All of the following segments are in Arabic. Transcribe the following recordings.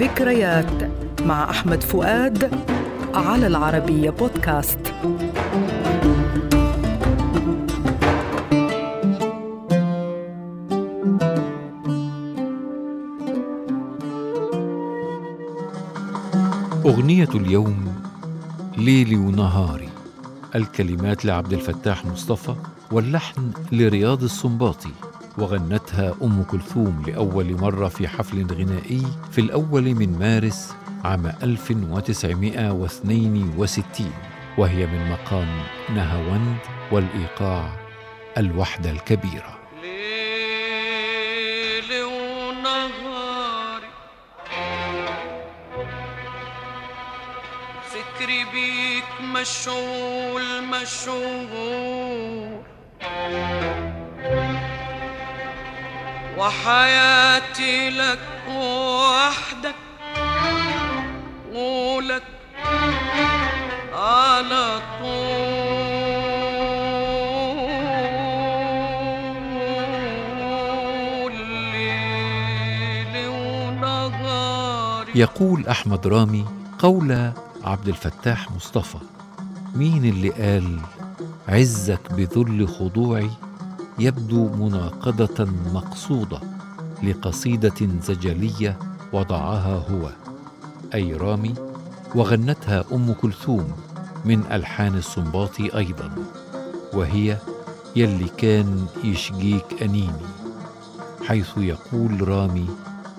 ذكريات مع أحمد فؤاد على العربية بودكاست. أغنية اليوم ليلي ونهاري. الكلمات لعبد الفتاح مصطفى واللحن لرياض السنباطي. وغنتها أم كلثوم لأول مرة في حفل غنائي في الأول من مارس عام 1962 وهي من مقام نهاوند والإيقاع الوحدة الكبيرة. ليل ونهاري فكري بيك مشغول مشغول. وحياتي لك وحدك ولك على طول ليل ونهاري يقول أحمد رامي قول عبد الفتاح مصطفى مين اللي قال عزك بذل خضوعي؟ يبدو مناقضة مقصودة لقصيدة زجلية وضعها هو. أي رامي وغنتها أم كلثوم من ألحان السنباطي أيضا وهي يلي كان يشجيك أنيني حيث يقول رامي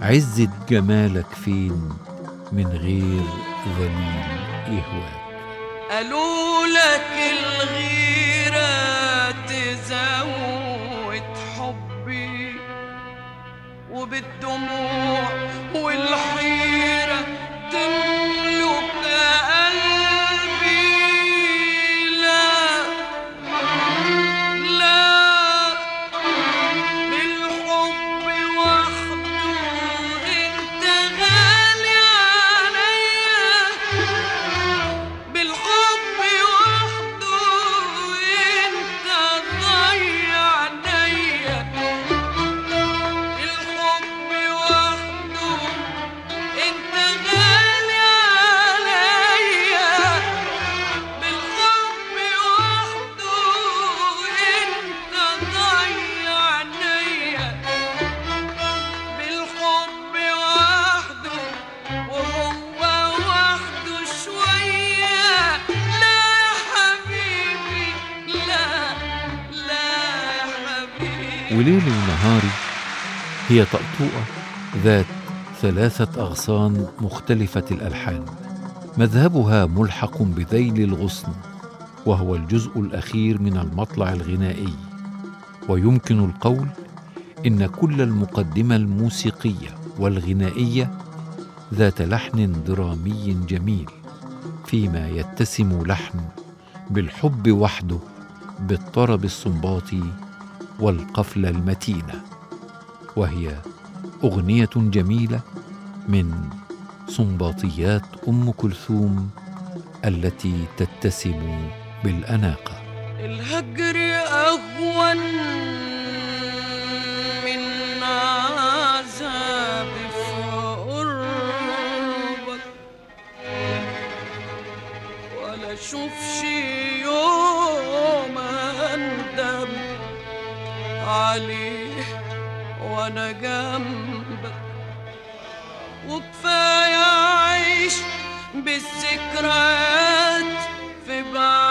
عزة جمالك فين من غير ذليل يهواك قالوا لك الغيرة تزود وبالدموع والحيرة حبيبي وليل ونهاري هي طأطوئة ذات ثلاثة أغصان مختلفة الألحان. مذهبها ملحق بذيل الغصن وهو الجزء الأخير من المطلع الغنائي. ويمكن القول إن كل المقدمة الموسيقية والغنائية ذات لحن درامي جميل فيما يتسم لحن بالحب وحده بالطرب السنباطي والقفلة المتينة وهي أغنية جميلة من سنباطيات أم كلثوم التي تتسم بالأناقة. الهجر أهون من عذاب في قربك ولا أشوفش يوم وأنا جنبك. وكفاية أعيش بالذكريات في بعدك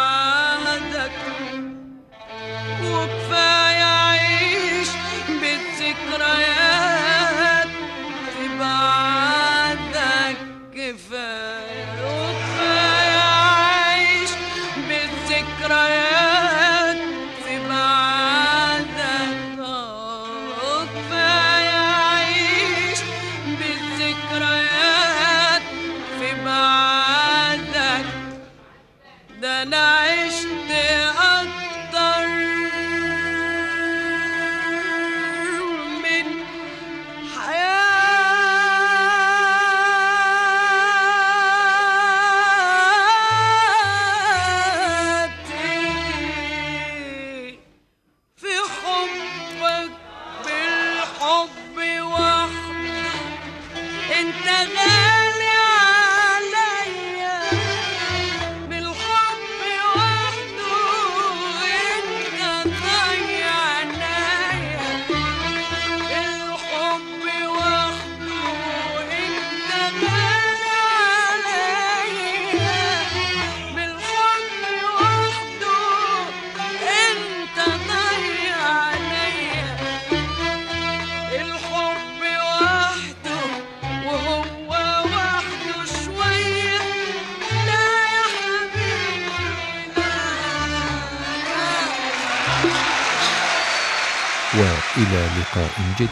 وإلى لقاء جديد.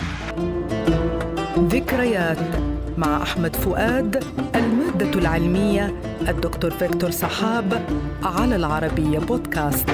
ذكريات مع أحمد فؤاد المادة العلمية الدكتور فيكتور سحاب على العربية بودكاست.